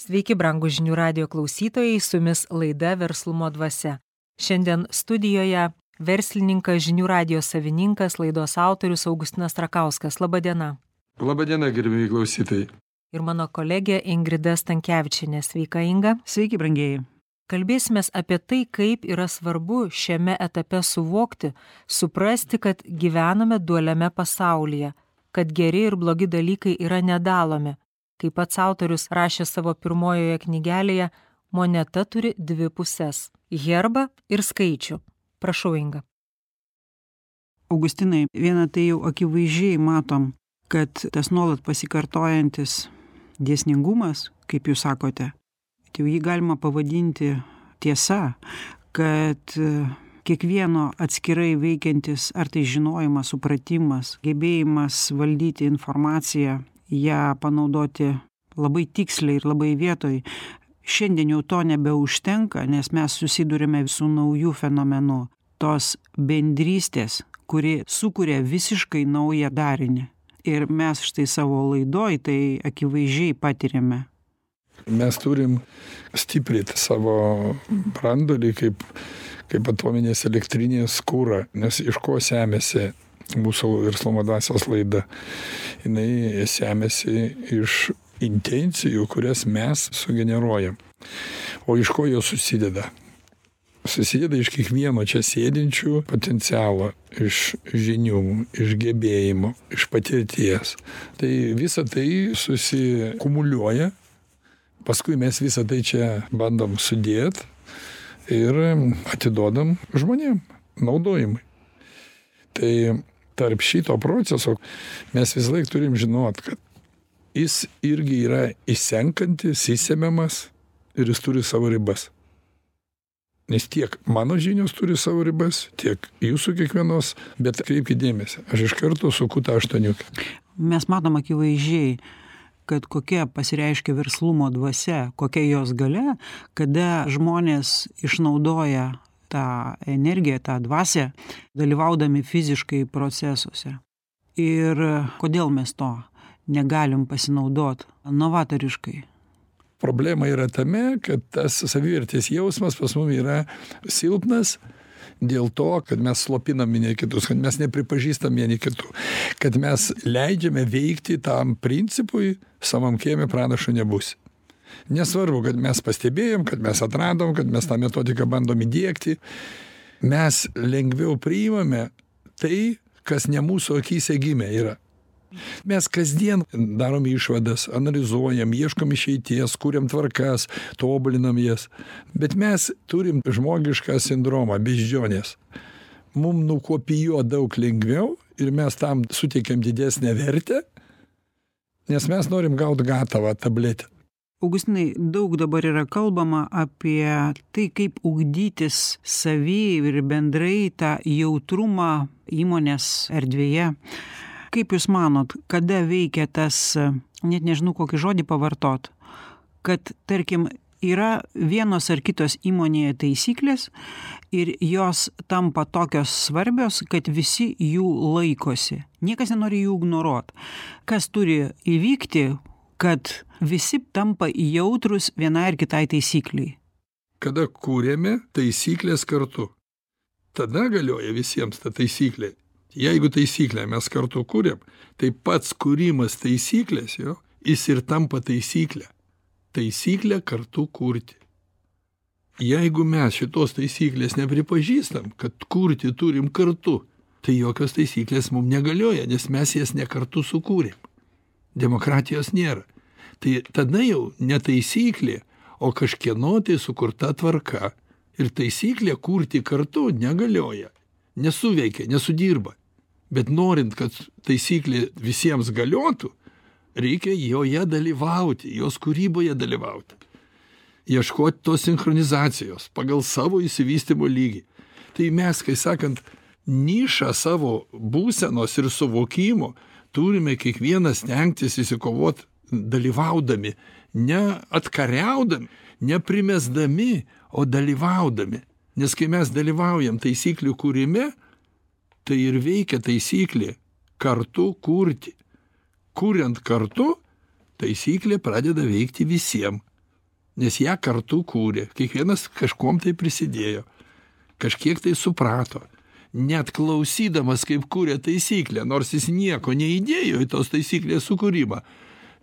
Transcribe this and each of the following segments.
Sveiki, brangų žinių radio klausytojai, su jumis laida Verslumo dvasia. Šiandien studijoje verslininkas žinių radio savininkas, laidos autorius Augustinas Trakauskas. Labadiena. Labadiena, gerbėjai klausytojai. Ir mano kolegė Ingrida Stankievičinė. Sveika, Inga. Sveiki, brangieji. Kalbėsime apie tai, kaip yra svarbu šiame etape suvokti, suprasti, kad gyvename dualiame pasaulyje, kad geri ir blogi dalykai yra nedalomi. Kaip pats autorius rašė savo pirmojoje knygelėje, moneta turi dvi puses - herbą ir skaičių. Prašau, Inga. Augustinai, vieną tai jau akivaizdžiai matom, kad tas nuolat pasikartojantis dėsningumas, kaip jūs sakote, tai jį galima pavadinti tiesa, kad kiekvieno atskirai veikiantis ar tai žinojimas, supratimas, gebėjimas valdyti informaciją, ją panaudoti labai tiksliai ir labai vietoj. Šiandien jau to nebeužtenka, nes mes susidurime su nauju fenomenu - tos bendrystės, kuri sukuria visiškai naują darinį. Ir mes štai savo laidoj tai akivaizdžiai patiriame. Mes turim stipryti savo brandolį kaip, kaip atominės elektrinės kūrą, nes iš ko semėsi mūsų verslumo dvasios laida. Jis semėsi iš intencijų, kurias mes sugeneruojam. O iš ko jos susideda? Susideda iš kiekvieno čia sėdinčių potencialo, iš žinių, iš gebėjimų, iš patirties. Tai visa tai susikumuliuoja, paskui mes visą tai čia bandom sudėti ir atiduodam žmonėm naudojimui. Tai tarp šito proceso mes visą laiką turim žinot, kad jis irgi yra įsenkantis, įsemiamas ir jis turi savo ribas. Nes tiek mano žinios turi savo ribas, tiek jūsų kiekvienos, bet kreipkite dėmesį, aš iš karto suku tą aštuoniukę. Mes matom akivaizdžiai, kad kokia pasireiškia verslumo dvasia, kokia jos gale, kada žmonės išnaudoja tą energiją, tą dvasę, dalyvaudami fiziškai procesuose. Ir kodėl mes to negalim pasinaudot novatoriškai? Problema yra tame, kad tas savivertės jausmas pas mus yra silpnas dėl to, kad mes slopinam vieni kitus, kad mes nepripažįstam vieni kitų, kad mes leidžiame veikti tam principui, savam kiemė pranašo nebus. Nesvarbu, kad mes pastebėjom, kad mes atradom, kad mes tą metodiką bandom įdėkti, mes lengviau priimame tai, kas ne mūsų akise gimė yra. Mes kasdien darom išvadas, analizuojam, ieškom išeities, kuriam tvarkas, tobulinam jas. Bet mes turim žmogišką sindromą beždžionės. Mums nukopijuoti daug lengviau ir mes tam suteikiam didesnę vertę, nes mes norim gauti gatavą tabletę. Augustinai, daug dabar yra kalbama apie tai, kaip ugdytis savį ir bendrai tą jautrumą įmonės erdvėje. Kaip Jūs manot, kada veikia tas, net nežinau kokį žodį pavartot, kad tarkim yra vienos ar kitos įmonėje taisyklės ir jos tampa tokios svarbios, kad visi jų laikosi. Niekas nenori jų ignoruot. Kas turi įvykti, kad visi tampa jautrus vienai ar kitai taisykliai. Kada kūrėme taisyklės kartu, tada galioja visiems ta taisyklė. Jeigu taisyklę mes kartu kūrėm, tai pats kūrimas taisyklės jo, jis ir tampa taisyklė. Taisyklę kartu kurti. Jeigu mes šitos taisyklės nepripažįstam, kad kurti turim kartu, tai jokios taisyklės mums negalioja, nes mes jas ne kartu sukūrėm. Demokratijos nėra. Tai tada jau ne taisyklė, o kažkieno tai sukurta tvarka. Ir taisyklė kurti kartu negalioja, nesuveikia, nesudirba. Bet norint, kad taisyklė visiems galiotų, reikia joje dalyvauti, jos kūryboje dalyvauti. Ieškoti tos sinchronizacijos pagal savo įsivystimo lygį. Tai mes, kai sakant, nišą savo būsenos ir suvokimo turime kiekvienas stengtis įsikovoti dalyvaudami, ne atkariaudami, neprimesdami, o dalyvaudami. Nes kai mes dalyvaujam taisyklių kūrime, tai ir veikia taisyklė kartu kurti. Kuriant kartu, taisyklė pradeda veikti visiems. nes ją kartu kūrė kiekvienas kažkuom tai prisidėjo kažkiek tai suprato net klausydamas kaip kuria taisyklę nors jis nieko neįdėjo į tos taisyklės sukūrimą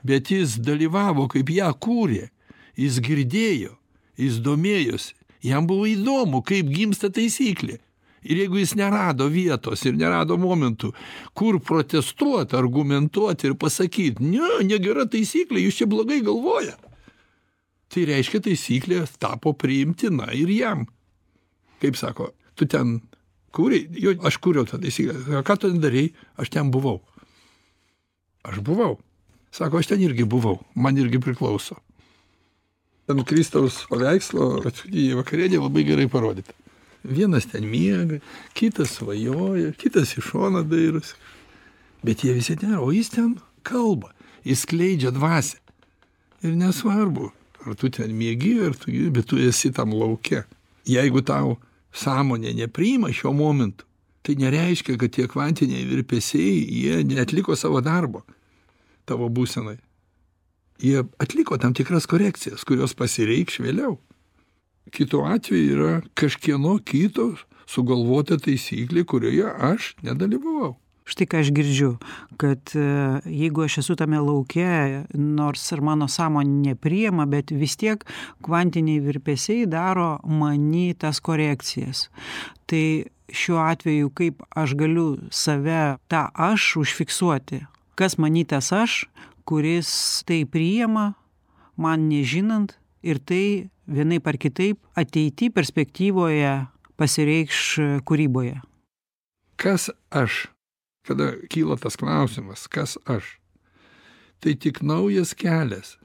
bet jis dalyvavo kaip ją kūrė. Jis girdėjo jis domėjosi. Jam buvo įdomu kaip gimsta taisyklė. Ir jeigu jis nerado vietos ir nerado momentų kur protestuot argumentuot ir pasakyt ne negera taisyklė jūs čia blogai galvojat. Tai reiškia taisyklė tapo priimtina ir jam. Kaip sako tu ten kūrei jo aš kūriau tą taisyklę. Ką tu ten darei? Aš ten buvau. Aš buvau. Sako aš ten irgi buvau. Man irgi priklauso. Ant kristaus paveikslo paskutinėj vakarienėj labai gerai parodyta. Vienas ten miega kitas svajoja kitas į šoną dairosi. Bet jie visi ten o jis ten kalba jis skleidžia dvasią. Ir nesvarbu ar tu ten miegi ar tu bet tu esi tam lauke. Jeigu tau sąmonė nepriima šiuo momentu tai nereiškia kad tie kvantiniai virpesiai jie neatliko savo darbo tavo būsenoj jie atliko tam tikras korekcijas kurios pasireikš vėliau. Kitu atveju yra kažkieno kito sugalvota taisyklė kurioje aš nedalyvavau štai ką aš girdžiu kad jeigu aš esu tame lauke nors ir mano sąmonė nepriima bet vis tiek kvantiniai virpesiai daro many tas korekcijas. Tai šiuo atveju kaip aš galiu save tą aš užfiksuoti? Kas many tas aš kuris tai priima man nežinant ir tai vienaip ar kitaip ateity perspektyvoje pasireikš kūryboje? Kas aš kada kyla tas klausimas kas aš? Tai tik naujas kelias.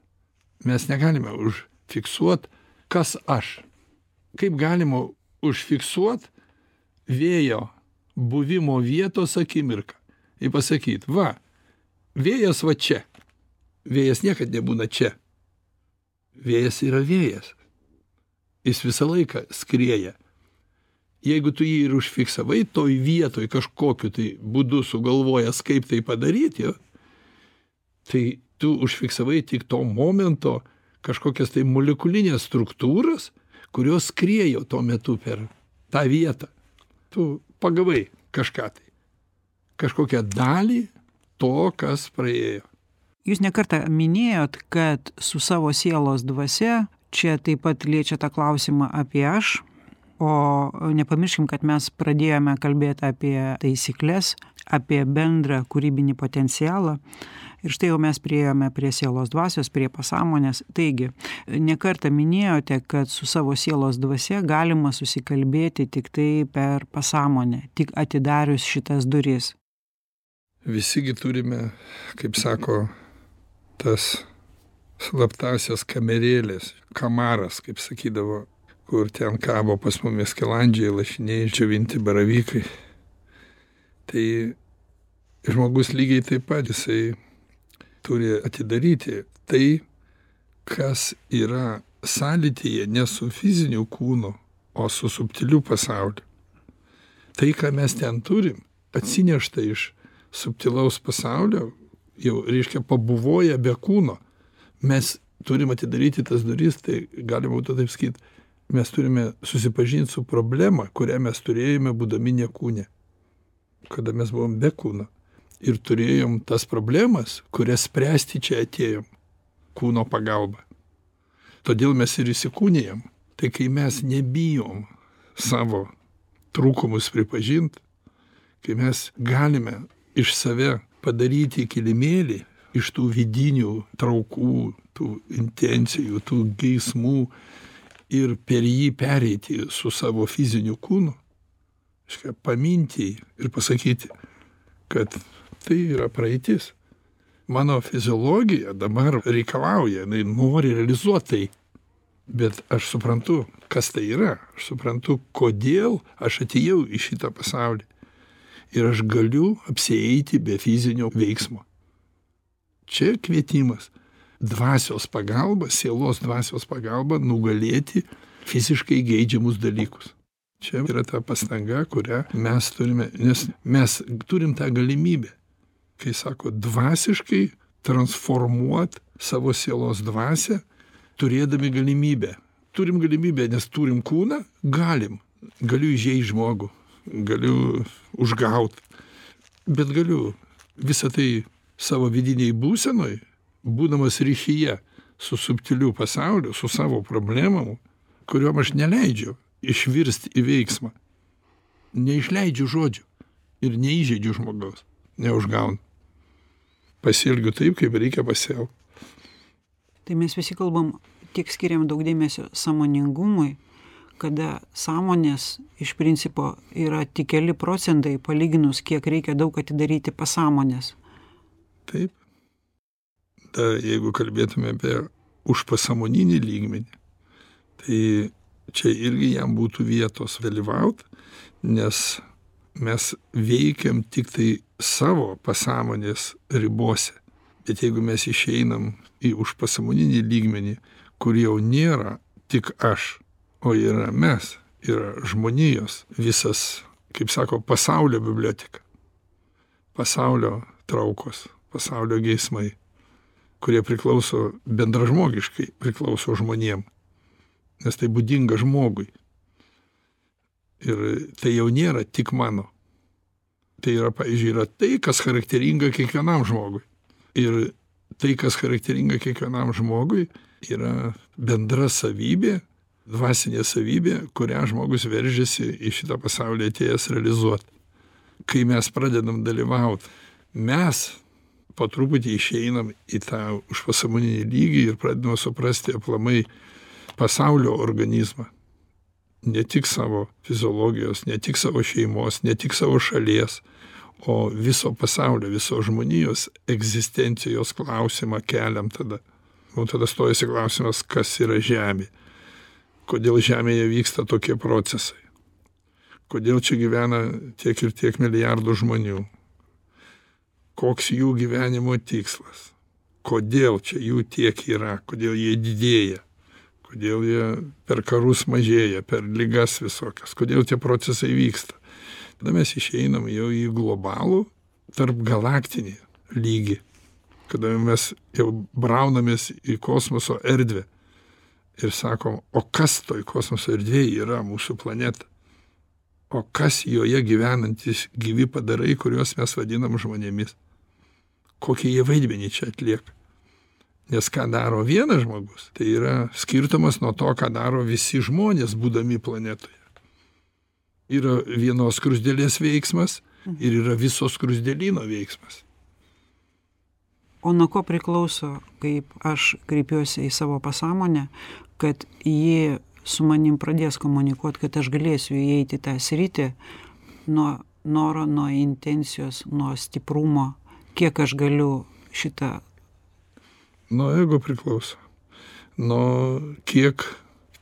Mes negalime užfiksuot kas aš. Kaip galima užfiksuot vėjo buvimo vietos akimirką ir pasakyt va vėjas va čia. Vėjas niekad nebūna čia. Vėjas yra vėjas. Jis visą laiką skrieja jeigu tu jį ir užfiksavai toj vietoj kažkokiu tai būdu sugalvojęs kaip tai padaryt jo tai tu užfiksavai tik to momento kažkokias tai molekulines struktūras kurios skriejo tuo metu per tą vietą. Tu pagavai kažką tai kažkokią dalį to kas praėjo. Jūs ne kartą minėjot kad su savo sielos dvasia čia taip pat liečiat tą klausimą apie aš o nepamirškim kad mes pradėjome kalbėt apie taisykles apie bendrą kūrybinį potencialą. Ir štai jau mes priėjome prie sielos dvasios prie pasąmonės. Taigi ne kartą minėjote kad su savo sielos dvasia galima susikalbėti tiktai per pasąmonę tik atidarius šitas duris. Visi gi turime kaip sako tas slaptąsias kamerėles kamaras kaip sakydavo kur ten kabo pas mumis skilandžiai lašiniai džiovinti baravykai. Tai žmogus lygiai taip pat jisai turi atidaryti tai kas yra sąlytyje ne su fiziniu kūnu o su subtiliu pasauliu. Tai ką mes ten turim atsinešta iš subtilaus pasaulio jau reiškia pabuvoję be kūno. Mes turim atidaryti tas duris tai galima būtų taip sakyt mes turime susipažint su problema kurią mes turėjome būdami ne kūne. Kada mes buvom be kūno. Ir turėjom tas problemas kurias spręsti čia atėjom. Kūno pagalba. Todėl mes ir įsikūnijam. Tai kai mes nebijom savo trūkumus pripažint kai mes galime iš save padaryti kilimėlį iš tų vidinių traukų tų intencijų tų geismų ir per jį pereiti su savo fiziniu kūnu reiškia paminti jį ir pasakyti kad tai yra praeitis. Mano fiziologija dabar reikalauja jinai nori realizuot tai. Bet aš suprantu kas tai yra. Aš suprantu kodėl aš atėjau į šitą pasaulį. Ir aš galiu apsieiti be fizinio veiksmo. Čia kvietimas dvasios pagalba sielos dvasios pagalba nugalėti fiziškai geidžiamus dalykus. Čia yra ta pastanga kurią mes turime nes mes turim tą galimybę kai sako dvasiškai transformuot savo sielos dvasią turėdami galimybę. Turim galimybę nes turim kūną galim. Galiu įžeist žmogų galiu užgaut bet galiu visa tai savo vidinėj būsenoj būdamas ryšyje su subtiliu pasauliu su savo problemom kuriom aš neleidžiu išvirst į veiksmą. Neišleidžiu žodžių ir neįžeidžiu žmogaus. Neužgaunu. Pasielgiu taip kaip reikia pasielgt tai mes visi kalbam tiek skiriam daug dėmesio sąmoningumui kada sąmonės iš principo yra tik keli procentai palyginus kiek reikia daug atidaryti pasąmonės. Taip dar jeigu kalbėtume apie užpasąmoninį lygmenį tai čia irgi jam būtų vietos dalyvaut nes mes veikiam tiktai savo pasąmonės ribose. Bet jeigu mes išeinam į užpasąmoninį lygmenį kur jau nėra tik aš o yra mes yra žmonijos visas kaip sako pasaulio biblioteka pasaulio traukos pasaulio geismai kurie priklauso bendražmogiškai priklauso žmonėm nes tai būdinga žmogui. Ir tai jau nėra tik mano. Tai yra pavyzdžiui yra tai kas charakteringa kiekvienam žmogui. Ir tai kas charakteringa kiekvienam žmogui yra bendra savybė dvasinė savybė kurią žmogus veržiasi į šitą pasaulį atėjęs realizuot. Kai mes pradedam dalyvaut mes po truputį išeinam į tą užpasąmoninį lygį ir pradedam suprasti aplamai pasaulio organizmą. Ne tik savo fiziologijos ne tik savo šeimos ne tik savo šalies o viso pasaulio visos žmonijos egzistencijos klausimą keliam tada. Nu tada stojasi klausimas kas yra žemė. Kodėl žemėje vyksta tokie procesai? Kodėl čia gyvena tiek ir tiek milijardų žmonių koks jų gyvenimo tikslas. Kodėl čia jų tiek yra kodėl jie didėja kodėl jie per karus mažėja per ligas visokias kodėl tie procesai vyksta. Tada mes išeinam jau į globalų tarpgalaktinį lygį kada mes jau braunamės į kosmoso erdvę ir sakom o kas toj kosmoso erdvėj yra mūsų planeta? O kas joje gyvenantys gyvi padarai kuriuos mes vadinam žmonėmis kokį jie vaidmenį čia atlieka. Nes ką daro vienas žmogus tai yra skirtumas nuo to ką daro visi žmonės būdami planetoje. Yra vienos skruzdėlės veiksmas ir yra viso skruzdėlyno veiksmas. O nuo ko priklauso kaip aš kreipiuosi į savo pasąmonę kad ji su manim pradės komunikuot kad aš galėsiu įeit į tą sritį nuo noro nuo intencijos nuo stiprumo kiek aš galiu šitą nuo ego priklauso. Nuo kiek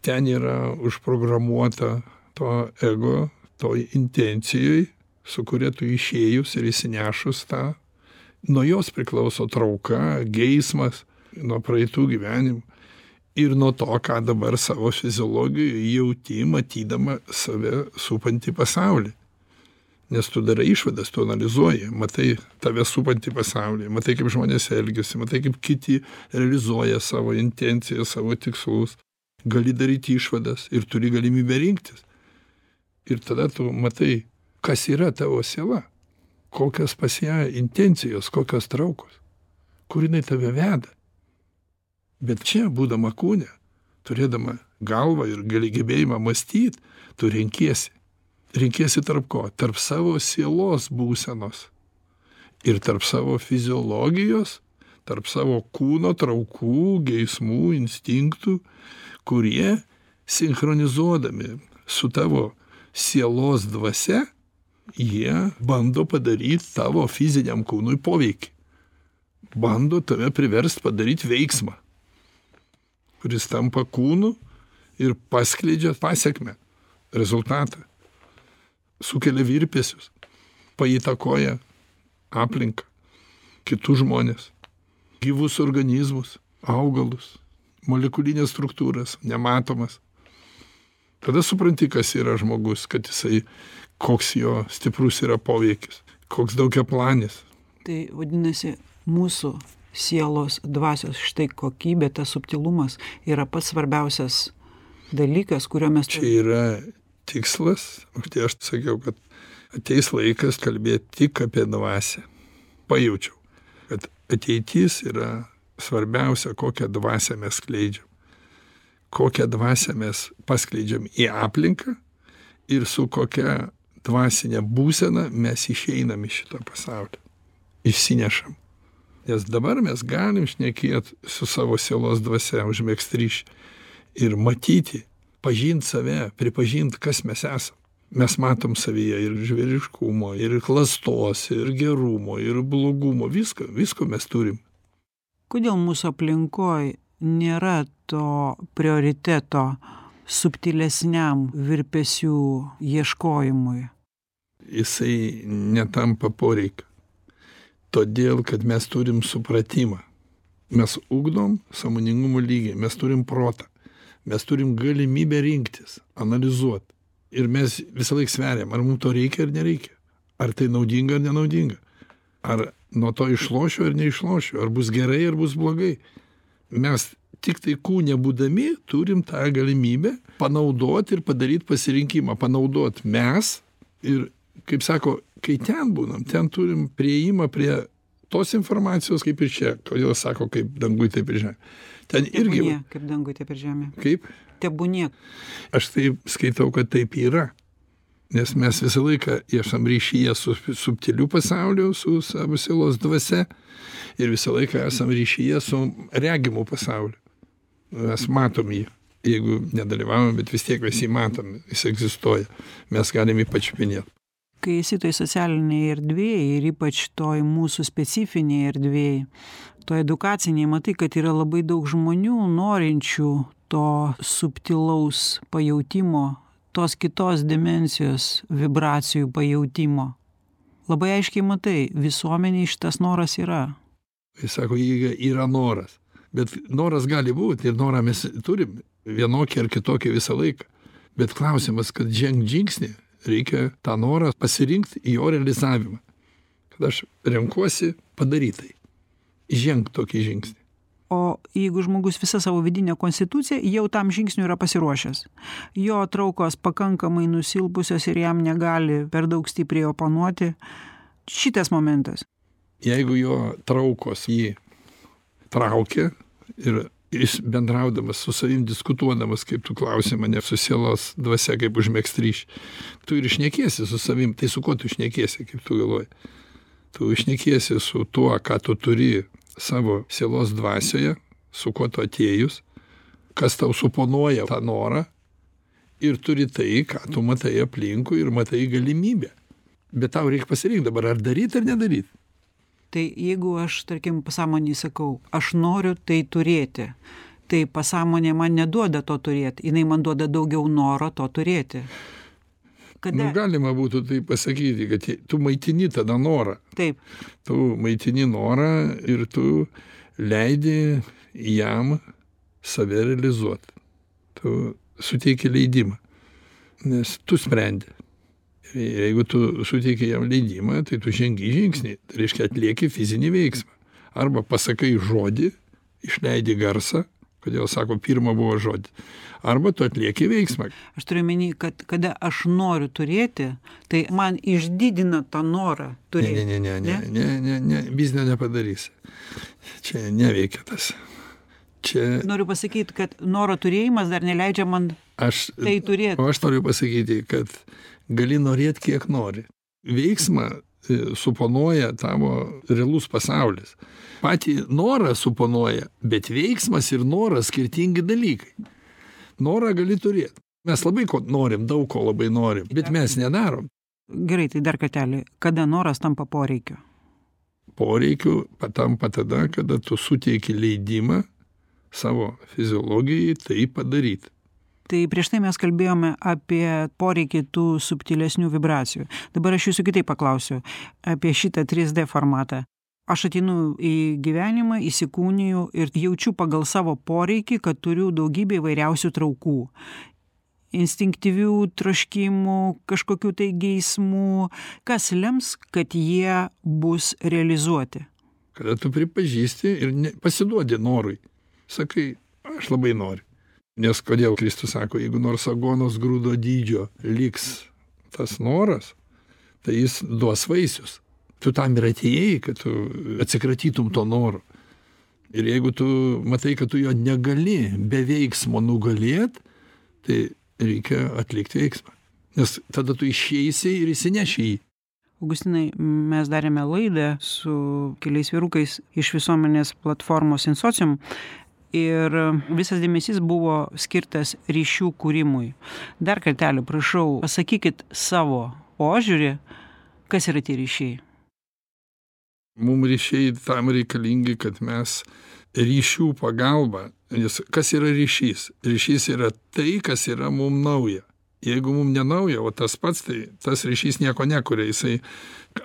ten yra užprogramuota to ego toj intencijoj su kuria tu išėjus ir išsinešus tą. Nuo jos priklauso trauka geismas nuo praeitų gyvenimų. Ir nuo to ką dabar savo fiziologijoj jauti matydama save supantį pasaulį nes tu darai išvadas tu analizuoji matai tave supantį pasaulį matai kaip žmonės elgiasi matai kaip kiti realizuoja savo intencijas savo tikslus. Gali daryti išvadas ir turi galimybę rinktis. Ir tada tu matai kas yra tavo siela kokios pas ją intencijos kokios traukos kur jinai tave veda. Bet čia būdama kūne turėdama galvą ir gali gebėjimą mąstyt tu renkiesi renkiesi tarp ko? Tarp savo sielos būsenos. Ir tarp savo fiziologijos tarp savo kūno traukų geismų instinktų kurie sinchronizuodami su tavo sielos dvasia jie bando padaryt tavo fiziniam kūnui poveikį. Bando tave priverst padaryt veiksmą kuris tampa kūnu ir paskleidžia pasekmę rezultatą sukelia virpesius paįtakoja aplinką kitus žmones gyvus organizmus augalus molekulines struktūras nematomas. Tada supranti kas yra žmogus kad jisai koks jo stiprus yra poveikis koks daugiaplanis. Tai vadinasi mūsų sielos dvasios štai kokybė tas subtilumas yra pats svarbiausias dalykas kurio mes čia yra tikslas tai aš sakiau kad ateis laikas kalbėt tik apie dvasią. Pajaučiau kad ateitis yra svarbiausia kokią dvasią mes skleidžiam. Kokią dvasią mes paskleidžiam į aplinką ir su kokia dvasine būsena mes išeinam iš šito pasaulio. Išsinešam. Nes dabar mes galim šnekėt su savo sielos dvasia užmegzt ryšį ir matyti pažint save pripažint kas mes esam. Mes matom savyje ir žvėriškumo ir klastos ir gerumo ir blogumo. Visko visko mes turim. Kodėl mūsų aplinkoj nėra to prioriteto subtilesniam virpesių ieškojimui? Jisai netampa poreikiu todėl kad mes turim supratimą. Mes ugdom sąmoningumo lygį mes turim protą mes turim galimybę rinktis analizuot. Ir mes visąlaik sveriam ar mum to reikia ar nereikia. Ar tai naudinga ar nenaudinga. Ar nuo to išlošiu ar neišlošiu. Ar bus gerai ar bus blogai. Mes tiktai kūne būdami turim tą galimybę panaudot ir padaryt pasirinkimą. Panaudot mes ir kaip sako kai ten būnam ten turim priėjimą prie tos informacijos kaip ir čia. Kodėl sako kaip danguj taip ir žemėj ten irgi tebūnie kaip danguj taip ir žemėj kaip? Tebūnie. Aš taip skaitau kad taip yra. Nes mes visą laiką esam ryšyje su subtiliu pasauliu su savo sielos dvasia. Ir visą laiką esam ryšyje su regimu pasauliu. Mes matom jį. Jeigu nedalyvaujam bet vis tiek mes jį matom. Jis egzistuoja. Mes galim jį pačiupinėt. Kai esi toj socialinėj erdvėj ir ypač toj mūsų specifinėj erdvėj toj edukacinėj matai kad yra labai daug žmonių norinčių to subtilaus pajautimo tos kitos dimensijos vibracijų pajautimo. Labai aiškiai matai visuomenėj šitas noras yra. Jis sako jeigu yra noras. Bet noras gali būt ir norą mes turim vienokį ar kitokį visą laiką. Bet klausimas kad žengt žingsnį reikia tą norą pasirinkt jo realizavimą. Kad aš renkuosi padaryt tai žengt tokį žingsnį. O jeigu žmogus visa savo vidine konstitucija jau tam žingsniui yra pasiruošęs jo traukos pakankamai nusilpusios ir jam negali per daug stipriai oponuoti šitas momentas. Jeigu jo traukos jį traukia ir jis bendraudamas su savim diskutuodamas kaip tu klausi mane su sielos dvasia kaip užmegzt ryšį tu ir šnekiesi su savim tai su kuo tu šnekiesi kaip tu galvoji? Tu šnekiesi su tuo ką tu turi savo sielos dvasioje su kuo tu atėjus kas tau suponuoja tą norą ir turi tai ką tu matai aplinkui ir matai galimybę. Bet tau reik pasirinkt dabar ar daryt ar nedaryt. Tai jeigu aš tarkim pasąmonei sakau aš noriu tai turėti tai pasąmonė man neduoda to turėt jinai man duoda daugiau noro to turėti kada? Nu galima būtų taip pasakyti kad tu maitini tada norą. Taip. Tu maitini norą ir tu leidi jam save realizuot. Tu suteiki leidimą nes tu sprendi. Jeigu tu suteiki jam leidimą tai tu žengi žingsnį tai reiškia atlieki fizinį veiksmą. Arba pasakai žodį išleidi garsą kodėl sako pirma buvo žodis. Arba tu atlieki veiksmą. Aš turiu omeny kad kada aš noriu turėti tai man išdidina tą norą turėti. ne ne ne ne? ne ne ne biznio nepadarysi. Čia neveikia tas. Čia noriu pasakyt kad noro turėjimas dar neleidžia man aš tai turėt. o aš noriu pasakyti kad gali norėt kiek nori. Veiksmą suponuoja tavo realus pasaulis. Patį norą suponuoja bet veiksmas ir noras skirtingi dalykai. Norą gali turėt. Mes labai ko norim daug ko labai norim bet mes nedarom. Gerai tai dar kartelį. Kada noras tampa poreikiu? Poreikiu patampa tada kada tu suteiki leidimą savo fiziologijai tai padaryt tai prieš tai mes kalbėjome apie poreikį tų subtilesnių vibracijų. Dabar aš jūsų kitaip paklausiu apie šitą trys d formatą. Aš ateinu į gyvenimą įsikūniju ir jaučiu pagal savo poreikį kad turiu daugybę įvairiausių traukų. Instinktyvių troškimų kažkokių tai geismų. Kas lems kad jie bus realizuoti? Kada tu pripažįsti ir ne, pasiduodi norui. Sakai, aš labai noriu. Nes kodėl Kristus sako, jeigu nors agonos grūdo dydžio liks tas noras, tai jis duos vaisius. Tu tam ir atėjai, kad tu atsikratytum to noro. Ir jeigu tu matai, kad tu jo negali be veiksmo nugalėt, tai reikia atlikti veiksmą. Nes tada tu išeisi ir įsineši jį. Augustinai, mes darėme laidą su keliais vyrukais iš visuomenės platformos Insocium ir visas dėmesys buvo skirtas ryšių kūrimui. Dar kartelį prašau, pasakykit savo požiūrį, kas yra tie ryšiai. Mums ryšiai tam reikalingi, kad mes ryšių pagalba, nes kas yra ryšys? Ryšys yra tai, kas yra mums nauja. Jeigu mums nenauja, o tas pats, tai tas ryšys nieko nekuria, jisai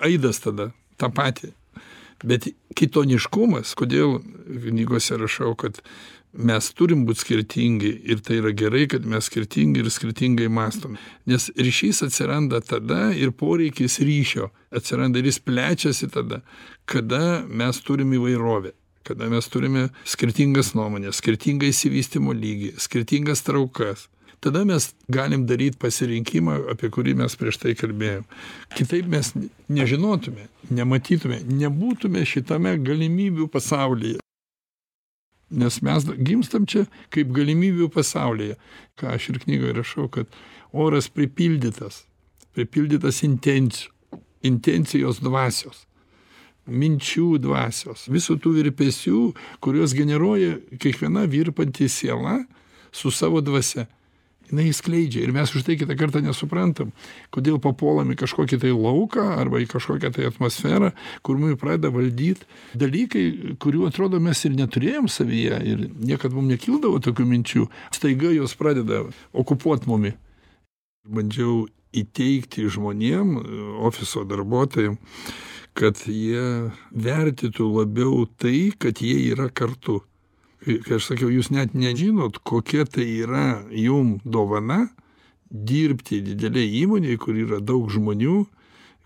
aidas tada tą patį. Bet kitoniškumas, kodėl knygose rašau, kad mes turim būt skirtingi ir tai yra gerai kad mes skirtingi ir skirtingai mąstom. Nes ryšys atsiranda tada ir poreikis ryšio atsiranda ir jis plečiasi tada kada mes turim įvairovę kada mes turime skirtingas nuomones skirtingą išsivystymo lygį skirtingas traukas tada mes galim daryt pasirinkimą apie kurį mes prieš tai kalbėjom. Kitaip mes nežinotume nematytume nebūtume šitame galimybių pasaulyje. Nes mes gimstam čia kaip galimybių pasaulyje. Ką aš ir knygoj rašau kad oras pripildytas pripildytas intencijų intencijos dvasios minčių dvasios visų tų virpesių kuriuos generuoja kiekviena virpanti siela su savo dvasia jinai skleidžia ir mes už tai kitą kartą nesuprantam kodėl papuolam į kažkokį tai lauką arba į kažkokią tai atmosferą kur mumi pradeda valdyt dalykai kurių atrodo mes ir neturėjom savyje ir niekad mum nekildavo tokių minčių. Staiga jos pradeda okupuot mumi. Bandžiau įteigti žmonėm ofiso darbuotojam kad jie vertintų labiau tai kad jie yra kartu kai aš sakiau jūs net nežinot kokia tai yra jum dovana dirbti didelėj įmonėj kur yra daug žmonių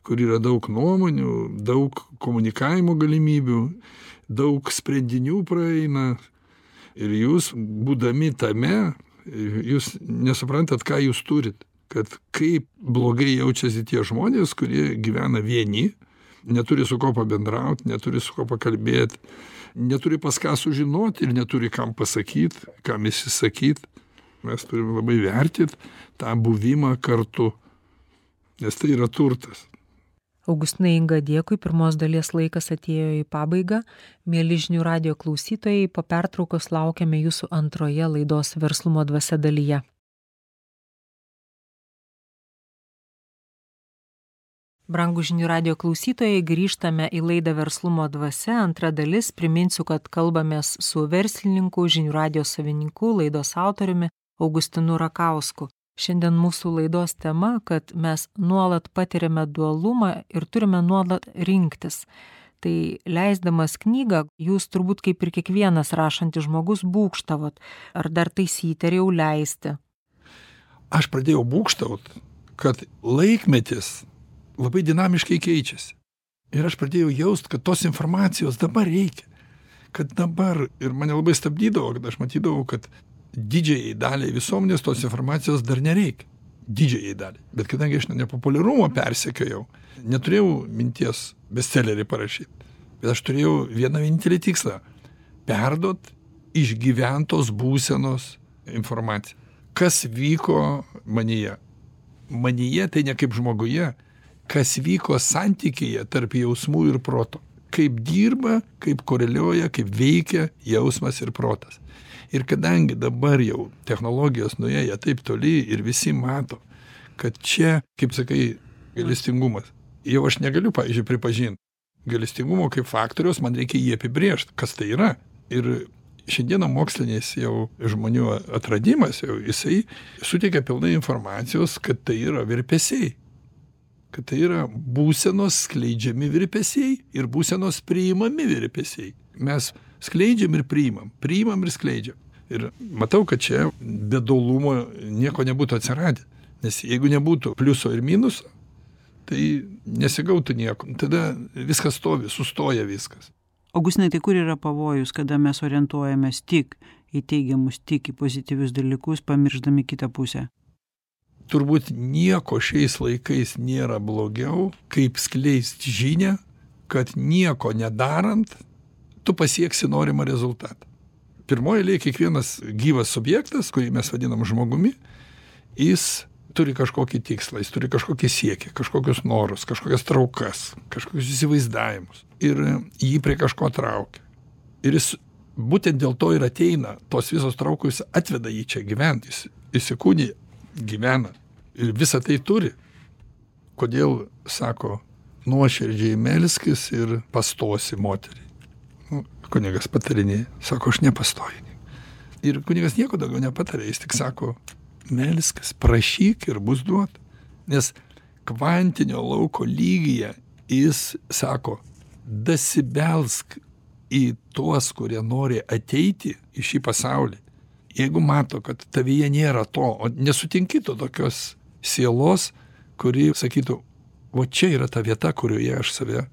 kur yra daug nuomonių daug komunikavimo galimybių daug sprendinių praeina. Ir jūs būdami tame jūs nesuprantat ką jūs turit. Kad kaip blogai jaučiasi tie žmonės kurie gyvena vieni neturi su kuo pabendraut neturi su kuo pakalbėt neturi pas ką sužinot ir neturi kam pasakyt kam išsisakyt mes turim labai vertint tą buvimą kartu nes tai yra turtas Augustinai Inga, dėkui. Pirmos dalies laikas atėjo į pabaigą. Mėly žinių radio klausytojai, po pertraukos laukiame jūsų antroje laidos verslumo dvasia dalyje. Brangų žinių radio klausytojai, grįžtame į laidą Verslumo dvasia. Antra dalis, priminsiu, kad kalbamės su verslininku, žinių radio savininku, laidos autoriumi Augustinu Rakausku. Šiandien mūsų laidos tema, kad mes nuolat patiriame dualumą ir turime nuolat rinktis. Tai leisdamas knygą, jūs turbūt kaip ir kiekvienas rašantis žmogus būkštavot, ar dar taisyti, ar jau leisti. aš pradėjau būkštaut kad laikmetis labai dinamiškai keičiasi. Ir aš pradėjau jaust kad tos informacijos dabar reikia. Kad dabar ir mane labai stabdydavo kad aš matydavau kad didžiajai daliai visuomenės tos informacijos dar nereikia. Didžiajai daliai. Bet kadangi aš nepopuliarumo persekiojau neturėjau minties bestselerį parašyt bet aš turėjau vieną vienintelį tikslą perduot išgyventos būsenos informaciją. Kas vyko manyje? Manyje tai ne kaip žmoguje kas vyko santykyje tarp jausmų ir proto. Kaip dirba kaip koreliuoja kaip veikia jausmas ir protas. Ir kadangi dabar jau technologijos nuėję taip toli ir visi mato kad čia kaip sakai gailestingumas. Jau aš negaliu pavyzdžiui pripažint gailestingumo kaip faktoriaus man reikia jį apibrėžt kas tai yra. Ir šiandieną mokslinis jau žmonių atradimas jau jisai suteikia pilnai informacijos kad tai yra virpesiai kad tai yra būsenos skleidžiami virpesiai ir būsenos priimami virpesiai. Mes skleidžiam ir priimam priimam ir skleidžiam. Ir matau kad čia be dualumo nieko nebūtų atsiradę. Nes jeigu nebūtų pliuso ir minuso tai nesigautų nieko. Tada viskas stovi sustoja viskas. Augustinai tai kur yra pavojus kada mes orientuojamės tik į teigiamus tik į pozityvius dalykus pamiršdami kitą pusę turbūt nieko šiais laikais nėra blogiau kaip skleist žinią kad nieko nedarant tu pasieksi norimą rezultatą. Pirmoj eilėj kiekvienas gyvas subjektas kurį mes vadinam žmogumi jis turi kažkokį tikslą jis turi kažkokį siekį kažkokius norus kažkokias traukas kažkokius įsivaizdavimus. Ir jį prie kažko traukia. Ir jis būtent dėl to ir ateina tos visos traukos atveda jį čia gyvent jis įsikūnija gyvena ir visa tai turi. Kodėl sako nuoširdžiai melskis ir pastosi moteriai? Nu, kunigas patarinėja sako aš nepastoju. Ir kunigas nieko daugiau nepataria jis tik sako melskis prašyk ir bus duota. Nes kvantinio lauko lygyje jis sako dasibelsk į tuos kurie nori ateiti į šį pasaulį. Jeigu mato kad tavyje nėra to o nesutinki to tokios sielos kuri sakytų vo čia yra ta vieta kurioje aš save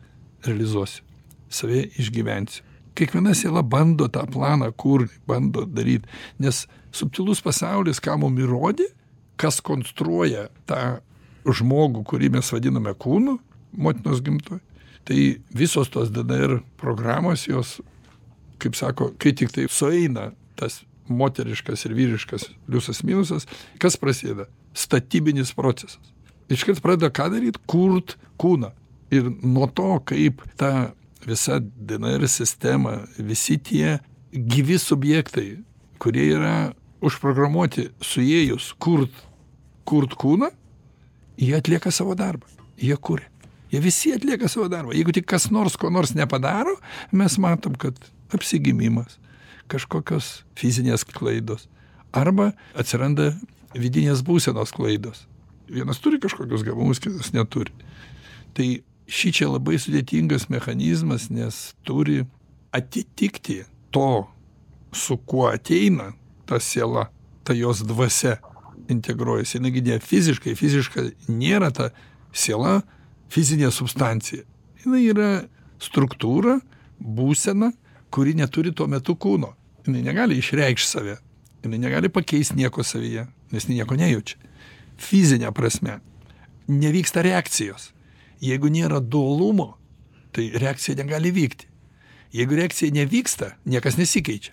realizuosiu save išgyvensiu. Kiekviena siela bando tą planą kurt bando daryt nes subtilus pasaulis ką mum įrodė kas konstruoja tą žmogų kurį mes vadiname kūnu motinos gimtoj tai visos tos dnr programos jos kaip sako kai tiktai sueina tas moteriškas ir vyriškas pliusas minusas kas prasideda statybinis procesas. Iškart pradeda ką daryt? Kurt kūną. Ir nuo to kaip ta visa dnr sistema visi tie gyvi subjektai kurie yra užprogramuoti suėjus kurt kurt kūną jie atlieka savo darbą. Jie kuria. Jie visi atlieka savo darbą. Jeigu tik kas nors ko nors nepadaro mes matom kad apsigimimas kažkokios fizinės klaidos arba atsiranda vidinės būsenos klaidos. Vienas turi kažkokius gabumus kitas neturi. Tai šičia labai sudėtingas mechanizmas nes turi atitikti to su kuo ateina ta siela ta jos dvasia integruojasi. Jinai ne fiziškai fiziška nėra ta siela fizinė substancija. Jinai yra struktūra būsena kuri neturi tuo metu kūno. Jinai negali išreikšt save. Jinai negali pakeist nieko savyje nes nieko nejaučia. Fizine prasme nevyksta reakcijos. Jeigu nėra dualumo tai reakcija negali vykti. Jeigu reakcija nevyksta niekas nesikeičia.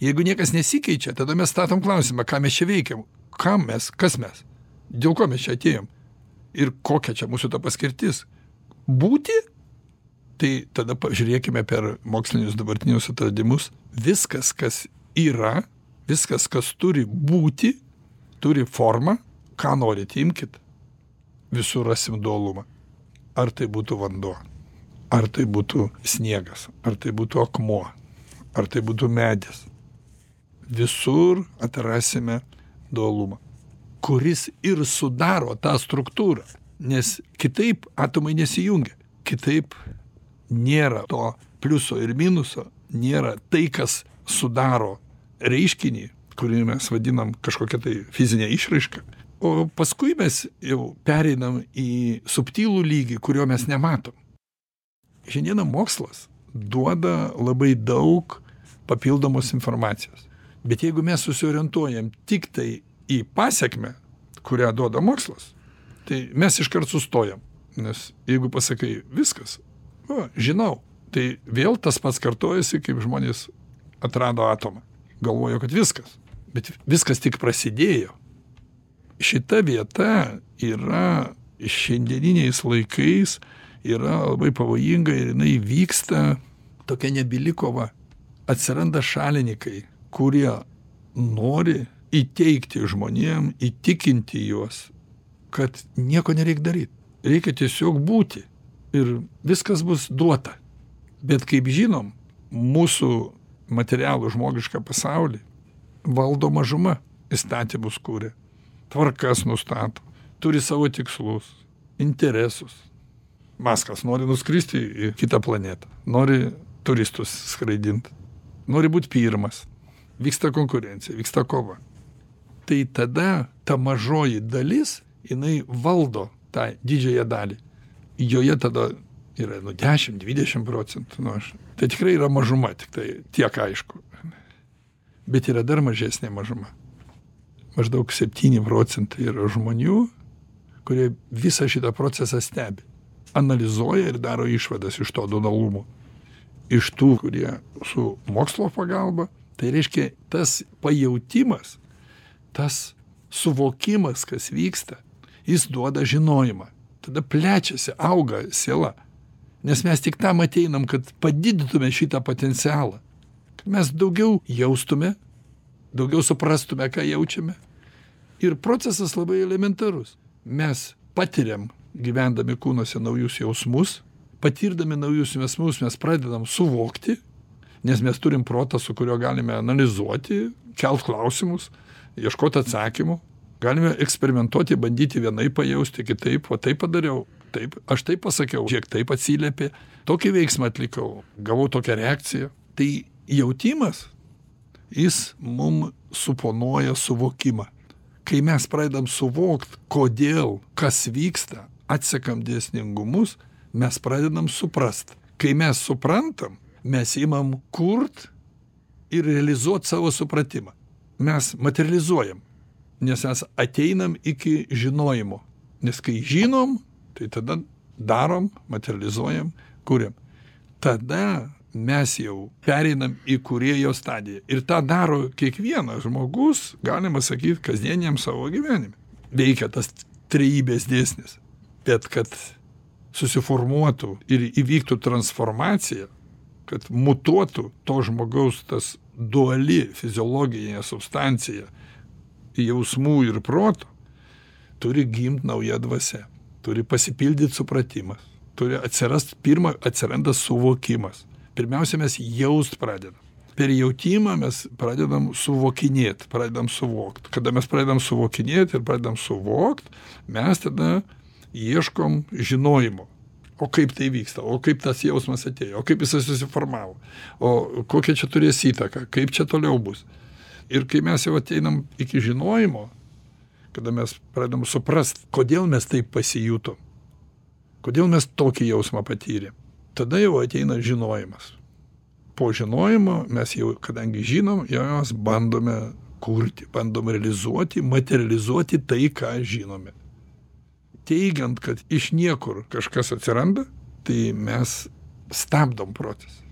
Jeigu niekas nesikeičia tada mes statom klausimą ką mes čia veikiam kam mes kas mes dėl ko mes čia atėjom ir kokia čia mūsų ta paskirtis. Būti? Tai tada pažiūrėkime per mokslinius dabartinius atradimus. Viskas kas yra viskas kas turi būti turi formą ką norit imkit visur rasim dualumą. Ar tai būtų vanduo ar tai būtų sniegas ar tai būtų akmuo ar tai būtų medis. Visur atrasime dualumą kuris ir sudaro tą struktūrą nes kitaip atomai nesijungia kitaip nėra to pliuso ir minuso nėra tai kas sudaro reiškinį kurį mes vadinam kažkokia tai fizine išraiška. O paskui mes jau pereinam į subtilų lygį kurio mes nematom. Šiandieną mokslas duoda labai daug papildomos informacijos. Bet jeigu mes susiorientuojam tiktai į pasekmę kurią duoda mokslas tai mes iškart sustojam. Nes jeigu pasakai viskas va žinau tai vėl tas pats kartojasi kaip žmonės atrado atomą. Galvojo kad viskas bet viskas tik prasidėjo. Šita vieta yra šiandieniniais laikais yra labai pavojinga ir jinai vyksta tokia nebyli kova atsiranda šalininkai kurie nori įteigti žmonėm įtikinti juos kad nieko nereik daryt. Reikia tiesiog būti. Ir viskas bus duota. Bet kaip žinom mūsų materialų žmogišką pasaulį valdo mažuma įstatymus kuria tvarkas nustato turi savo tikslus interesus. Maskas nori nuskristi į kitą planetą nori turistus skraidint nori būt pirmas. Vyksta konkurencija vyksta kova. Tai tada ta mažoji dalis jinai valdo tą didžiąją dalį. Joje tada yra nu dešim dvidešim procentų nu aš tai tikrai yra mažuma tiktai tiek aišku bet yra dar mažesnė mažuma. Maždaug septyni procentai yra žmonių kurie visą šitą procesą stebi analizuoja ir daro išvadas iš to dualumo iš tų kurie su mokslo pagalba tai reiškia tas pajautimas tas suvokimas kas vyksta jis duoda žinojimą. Tada plečiasi auga siela. Nes mes tik tam ateinam kad padidintume šitą potencialą mes daugiau jaustume daugiau suprastume ką jaučiame. Ir procesas labai elementarus. Mes patiriam gyvendami kūnuose naujus jausmus patirdami naujus jausmus mes pradedam suvokti nes mes turim protą su kuriuo galime analizuoti kelt klausimus ieškot atsakymų. Galime eksperimentuoti bandyti vienaip pajausti kitaip va taip padariau taip aš taip pasakiau žiūrėk taip atsiliepė. Tokį veiksmą atlikau gavau tokią reakciją. Tai jautimas jis mum suponuoja suvokimą. Kai mes pradedam suvokt kodėl kas vyksta atsekam dėsningumus mes pradedam suprast. Kai mes suprantam mes imam kurt ir realizuot savo supratimą. Mes materializuojam nes mes ateinam iki žinojimo. Nes kai žinom tai tada darom materializuojam kuriam. Tada mes jau pereinam į kūrėjo stadiją. Ir tą daro kiekvienas žmogus galima sakyt kasdieniam savo gyvenime. Veikia tas trejybės dėsnis. Bet kad susiformuotų ir įvyktų transformacija kad mutuotų to žmogaus tas duali fiziologinė substancija jausmų ir proto turi gimt nauja dvasia turi pasipildyt supratimas turi atsirast pirma atsiranda suvokimas pirmiausia mes jaust pradedam. Per jautimą mes pradedam suvokinėt pradedam suvokt. Kada mes pradedam suvokinėt ir pradedam suvokt mes tada ieškom žinojimo. O kaip tai vyksta? O kaip tas jausmas atėjo? O kaip jisai susiformavo? O kokią čia turės įtaką kaip čia toliau bus? Ir kai mes jau ateinam iki žinojimo kada mes pradedam suprast kodėl mes taip pasijutom. Kodėl mes tokį jausmą patyrėm tada jau ateina žinojimas. Po žinojimo mes jau kadangi žinom jau mes bandome kurti bandom realizuoti materializuoti tai ką žinome. Teigiant kad iš niekur kažkas atsiranda tai mes stabdom procesą.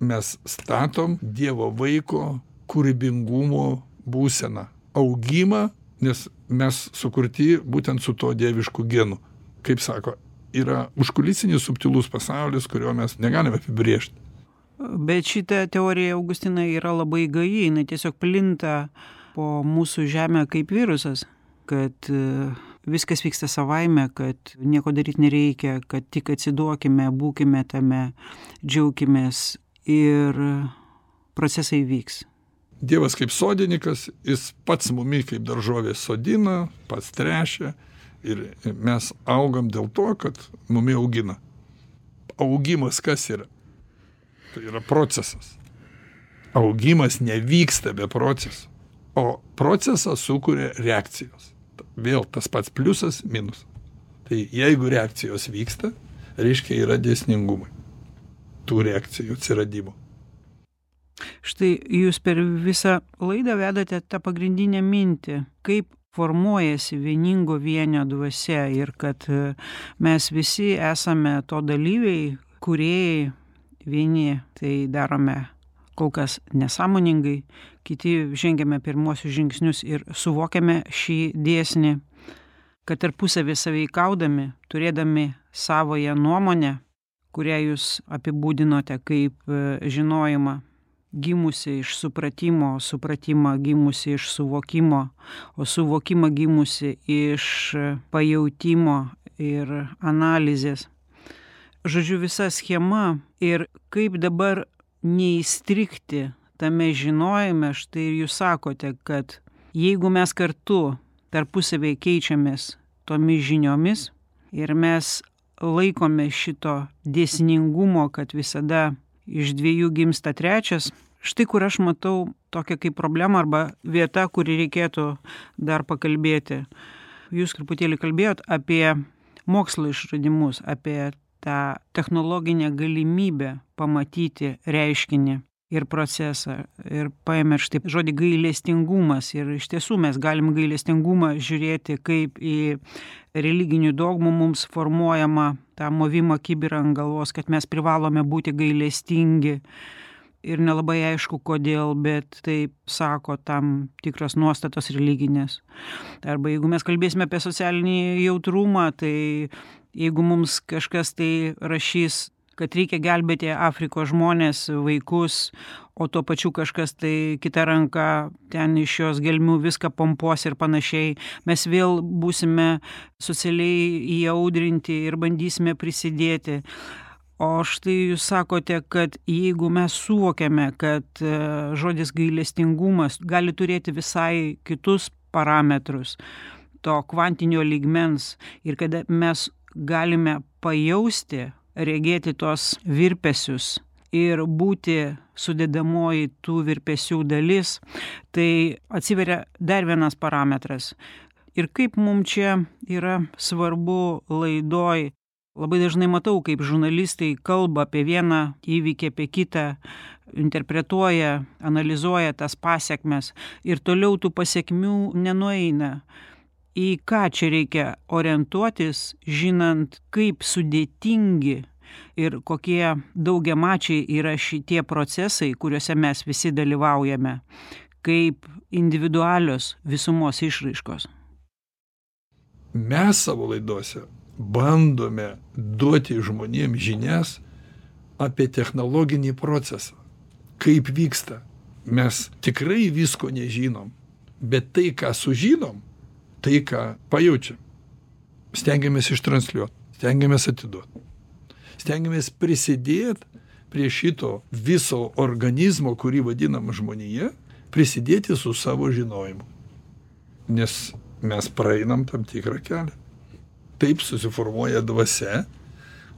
Mes statom dievo vaiko kūrybingumo būseną augimą nes mes sukurti būtent su tuo dievišku genu. Kaip sako yra užkulisinis subtilus pasaulis kurio mes negalim apibrėžt bet šita teorija augustinai yra labai gaji jinai tiesiog plinta po mūsų žemę kaip virusas kad e, viskas vyksta savaime kad nieko daryt nereikia kad tik atsiduokime būkime tame džiaukimės ir procesai vyks. Dievas kaip sodininkas jis pats mumi kaip daržoves sodina pats tręšia ir mes augam dėl to kad mumi augina. Augimas kas yra? Tai yra procesas. Augimas nevyksta be proceso. O procesą sukuria reakcijos. Vėl tas pats pliusas minusas tai jeigu reakcijos vyksta reiškia yra dėsningumai tų reakcijų atsiradimo. Štai jūs per visą laidą vedate tą pagrindinę mintį kaip formuojasi vieningo vienio dvasia ir kad e, mes visi esame to dalyviai kūrėjai vieni tai darome kol kas nesąmoningai kiti žengiame pirmuosius žingsnius ir suvokiame šį dėsnį kad tarpusavy sąveikaudami turėdami savąją nuomonę kurią jūs apibūdinote kaip e, žinojimą gimusi iš supratimo supratimą gimusi iš suvokimo o suvokimą gimusi iš pajautimo ir analizės. Žodžiu visa schema ir kaip dabar neįstrigti tame žinojime štai ir jūs sakote kad jeigu mes kartu tarpusavyje keičiamės tomis žiniomis ir mes laikome šito dėsningumo kad visada iš dviejų gimsta trečias. Štai kur aš matau tokią kaip problemą arba vieta kur reikėtų dar pakalbėti. Jūs truputėlį kalbėjot apie mokslo išradimus apie tą technologinę galimybę pamatyti reiškinį ir procesą ir paėmėt štai žodį gailestingumas. Ir iš tiesų mes galim gailestingumą žiūrėti kaip į religinių dogmų mums formuojamą tą movimą kibirą ant galvos kad mes privalome būti gailestingi. Ir nelabai aišku kodėl bet taip sako tam tikros nuostatos religinės. Arba jeigu mes kalbėsime apie socialinį jautrumą tai jeigu mums kažkas tai rašys kad reikia gelbėti afrikos žmones vaikus o tuo pačiu kažkas tai kita ranka ten iš jos gelmių viską pompuos ir panašiai. Mes vėl būsime socialiai įaudrinti ir bandysime prisidėti. O štai jūs sakote kad jeigu mes suvokiame kad žodis gailestingumas gali turėti visai kitus parametrus to kvantinio lygmens ir kada mes galime pajausti regėti tuos virpesius ir būti sudedamoji tų virpesių dalis tai atsiveria dar vienas parametras. Ir kaip mum čia yra svarbu laidoj labai dažnai matau kaip žurnalistai kalba apie vieną įvykį apie kitą interpretuoja analizuoja tas pasekmes ir toliau tų pasekmių nenueina į ką čia reikia orientuotis žinant kaip sudėtingi ir kokie daugiamačiai yra šitie procesai kuriuose mes visi dalyvaujame kaip individualios visumos išraiškos. Mes savo laidose bandome duoti žmonėm žinias apie technologinį procesą. Kaip vyksta? Mes tikrai visko nežinom bet tai ką sužinom tai ką pajaučiam stengiamės ištransliuot stengiamės atiduot stengiamės prisidėt prie šito viso organizmo kurį vadinam žmonija prisidėti su savo žinojimu. Nes mes praeinam tam tikrą kelią. Taip susiformuoja dvasia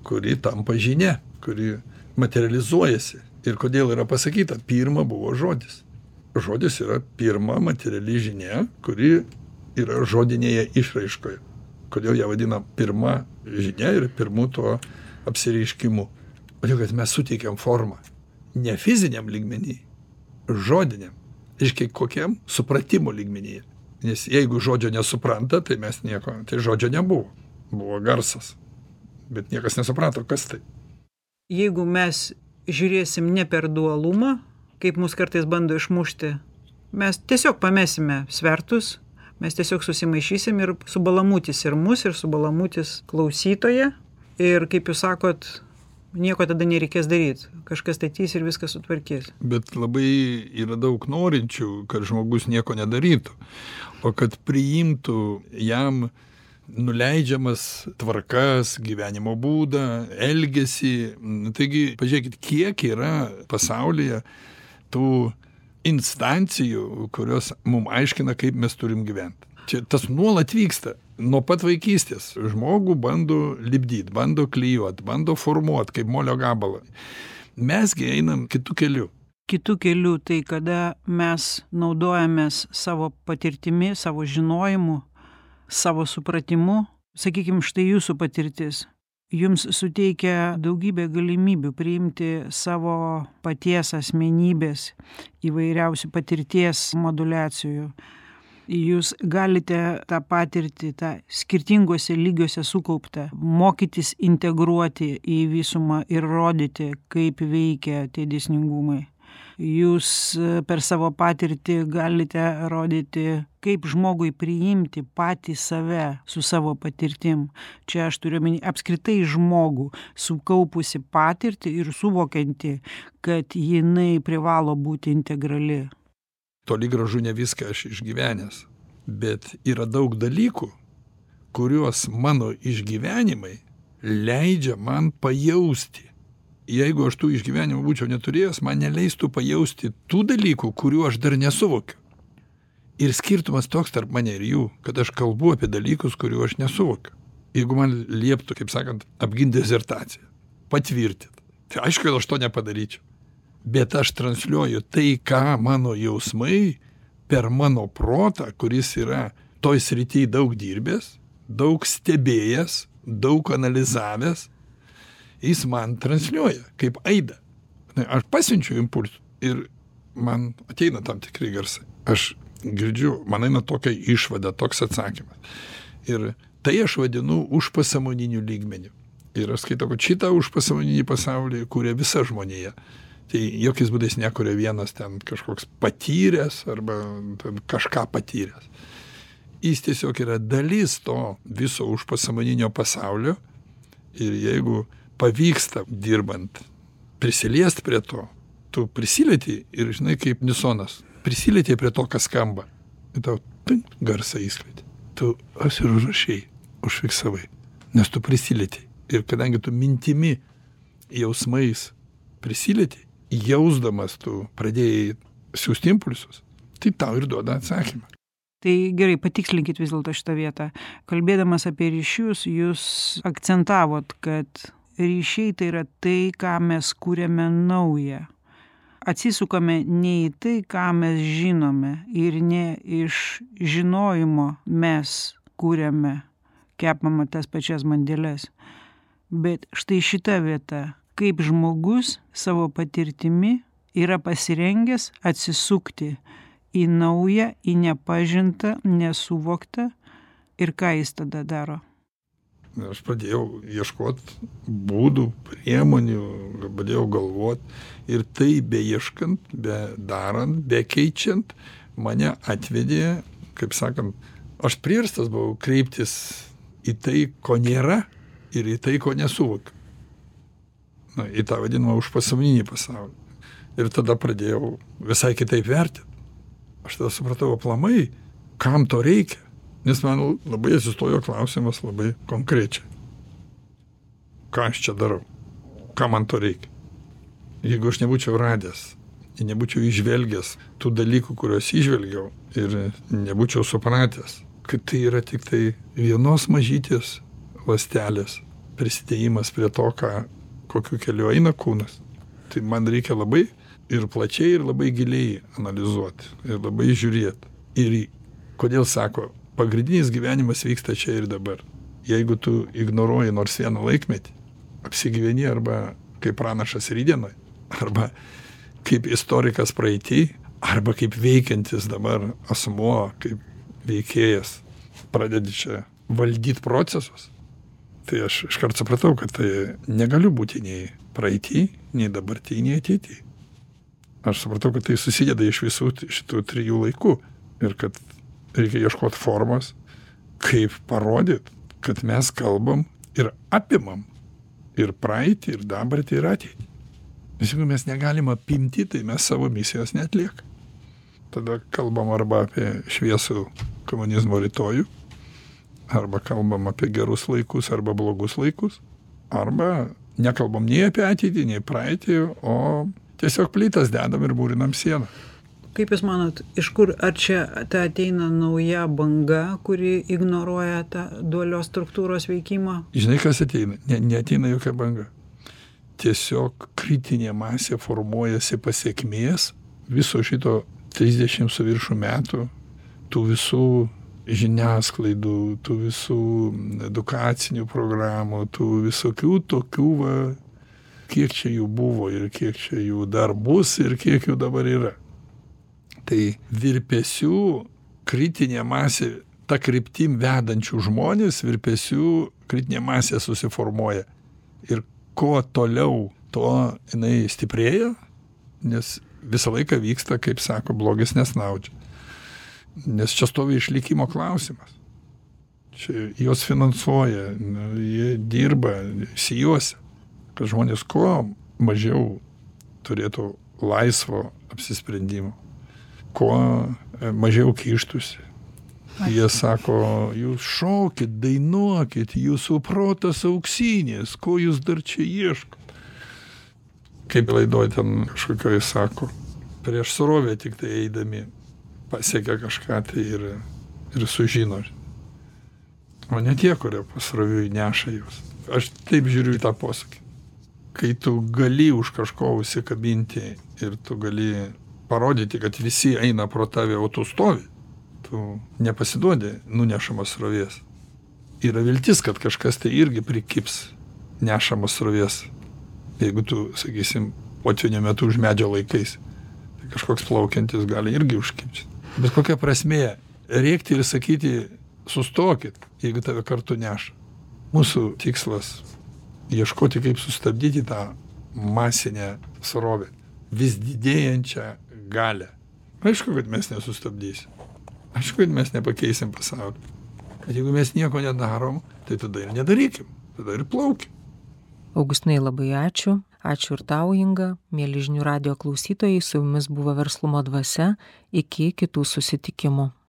kuri tampa žinia kuri materializuojasi. Ir kodėl yra pasakyta pirma buvo žodis. Žodis yra pirma materiali žinia kuri yra žodinėje išraiškoje. Kodėl ją vadina pirma žinia ir pirmu tuo apsireiškimu? Todėl kad mes suteikiam formą. Ne fiziniam lygmeny žodiniam. Reiškia kokiam? Supratimo lygmenyje. Nes jeigu žodžio nesupranta tai mes nieko tai žodžio nebuvo. Buvo garsas. Bet niekas nesuprato kas tai. Jeigu mes žiūrėsim ne per dualumą kaip mus kartais bando išmušti mes tiesiog pamesime svertus mes tiesiog susimaišysim ir subalamutis ir mus ir subalamutis klausytoją ir kaip jūs sakot nieko tada nereikės daryt. Kažkas statys ir viską sutvarkys. Bet labai yra daug norinčių kad žmogus nieko nedarytų. O kad priimtų jam nuleidžiamas tvarkas gyvenimo būdą elgesį. Taigi pažiūrėkit kiek yra pasaulyje tų instancijų kurios mum aiškina kaip mes turim gyvent čia tas nuolat vyksta. Nuo pat vaikystės žmogų bando lipdyt bando klijuot bando formuot kaip molio gabalą. Mes gi einam kitu keliu. Kitu keliu tai kada mes naudojamės savo patirtimi savo žinojimu savo supratimu. Sakykim štai jūsų patirtis jums suteikia daugybę galimybių priimti savo paties asmenybės įvairiausių patirties moduliacijų. Jūs galite tą patirtį tą skirtinguose lygiuose sukauptą mokytis integruoti į visumą ir rodyti kaip veikia tie dėsningumai jūs per savo patirtį galite rodyti kaip žmogui priimti patį save su savo patirtim. Čia aš turiu omeny apskritai žmogų sukaupusį patirtį ir suvokiantį kad jinai privalo būti integrali. Toli gražu ne viską aš išgyvenęs bet yra daug dalykų kuriuos mano išgyvenimai leidžia man pajausti jeigu aš tų išgyvenimų būčiau neturėjęs man neleistų pajausti tų dalykų kurių aš dar nesuvokiu. Ir skirtumas toks tarp mane ir jų kad aš kalbu apie dalykus kurių aš nesuvokiu. Jeigu man lieptų kaip sakant apgint disertaciją patvirtint tai aišku kad aš to nepadaryčiau. Bet aš transliuoju tai ką mano jausmai per mano protą kuris yra toj srity daug dirbęs daug stebėjęs daug analizavęs jis man transliuoja kaip aidą. Aš pasiunčiu impulsų ir man ateina tam tikri garsai. Aš girdžiu, man eina tokia išvada, toks atsakymas. Ir tai aš vadinu užpasamoniniu lygmeniu. Ir aš skaitau, kad šitą užpasamoninį pasaulį kūrė visa žmonėje. Tai jokiais būdais nekuria vienas ten kažkoks patyręs arba kažką patyręs. Jis tiesiog yra dalis to viso užpasamoninio pasaulio ir jeigu pavyksta dirbant prisiliest prie to, tu prisilieti ir žinai kaip nisonas, prisilieti prie to, kas skamba. Ir tau tai garsą įskleidė. Tu aš ir užrašiai, užfiksavai, nes tu prisilieti. Ir kadangi tu mintimi, jausmais prisilieti, jausdamas tu pradėjai siūsti impulsus, tai tau ir duoda atsakymą. Tai gerai, patikslinkit vis dėlto šitą vietą. Kalbėdamas apie ryšius, jūs akcentavot, kad ryšiai tai yra tai, ką mes kūrėme naują. Atsisukame ne į tai, ką mes žinome ir ne iš žinojimo mes kūrėme, kepama tas pačias mandėlės. Bet štai šita vieta, kaip žmogus savo patirtimi yra pasirengęs atsisukti į naują, į nepažintą, nesuvoktą ir ką jis tada daro. Aš pradėjau ieškot būdų, priemonių, pradėjau galvot ir tai beieškant, be darant, be keičiant, mane atvedė, kaip sakant, aš priverstas buvau kreiptis į tai, ko nėra ir į tai, ko nesuvokiu. Na, į tą vadinamą užpasaulinį pasaulį. Ir tada pradėjau visai kitaip vertinti aš tada supratau aplamai, kam to reikia. Nes man labai atsistojo klausimas labai konkrečiai. Ką aš čia darau? Ką man to reikia? Jeigu aš nebūčiau radęs, nebūčiau išvelgęs tų dalykų, kuriuos išvelgiau ir nebūčiau supratęs, kad tai yra tik tai vienos mažytės lastelės prisidėjimas prie to, ką, kokiu keliu eina kūnas, tai man reikia labai ir plačiai ir labai giliai analizuot ir labai žiūrėt ir kodėl sako pagrindinis gyvenimas vyksta čia ir dabar. Jeigu tu ignoruoji nors vieną laikmetį apsigyveni arba kaip pranašas rytdienoj arba kaip istorikas praeity arba kaip veikiantis dabar asmuo kaip veikėjas pradedi čia valdyt procesus tai aš iškart supratau kad tai negaliu būti nei praeity nei dabarty nei ateity aš supratau kad tai susideda iš visų šitų trijų laikų ir kad reikia ieškot formos kaip parodyt kad mes kalbam ir apimam ir praeitį ir dabartį ir ateitį. Nes jeigu mes negalim apimti tai mes savo misijos neatliekam tada kalbam arba apie šviesų komunizmo rytojų arba kalbam apie gerus laikus arba blogus laikus arba nekalbam nei apie ateitį nei praeitį o tiesiog plytas dedam ir mūrinam sieną kaip jūs manot iš kur ar čia ta ateina nauja banga kuri ignoruoja tą dualios struktūros veikimą? Žinai kas ateina? Ne neateina jokia banga. Tiesiog kritinė masė formuojasi pasekmės viso šito trisdešim su viršum metų tų visų žiniasklaidų tų visų edukacinių programų tų visokių tokių va kiek čia jų buvo ir kiek čia jų dar bus ir kiek jų dabar yra. Tai virpesių kritinė masė, ta kryptim vedančių žmonės, virpesių kritinė masė susiformuoja. Ir kuo toliau, tuo jinai stiprėja, nes visą laiką vyksta, kaip sako, blogis nesnaudžia. Nes čia stovi išlikimo klausimas. Čia jos finansuoja, jie dirba, sijuosia kad žmonės kuo mažiau turėtų laisvo apsisprendimo, kuo e, mažiau kištųsi. Jie sako, jūs šokit, dainuokit, jūsų protas auksinės, ko jūs dar čia ieškot. Kaip laidoj ten kažkokioj sako, prieš surovę tik tai eidami pasiekia kažką tai ir, ir sužino. O ne tie, kurie pasroviui neša jūs. Aš taip žiūriu į tą posakį kai tu gali už kažko užsikabinti ir tu gali parodyti kad visi eina pro tave o tu stovi tu nepasiduodi nunešamas srovės yra viltis kad kažkas tai irgi prikibs nešamos srovės. Jeigu tu, sakysim, potvinio metu už medžio laikais, tai kažkoks plaukiantis gali irgi užkimšti. Bet kokia prasmė rėkti ir sakyti, sustokit, jeigu tave kartu neša. Mūsų tikslas ieškoti, kaip sustabdyti tą masinę srovę, vis didėjančią galę. Aišku, kad mes nesustabdysim. Aišku, kad mes nepakeisim pasaulį. Kad jeigu mes nieko nedarom, tai tada ir nedarykim, tada ir plaukim. Augustinai labai ačiū. Ačiū ir tau, Inga. Mėly žinių radio klausytojai, su jumis buvo verslumo dvasia. Iki kitų susitikimų.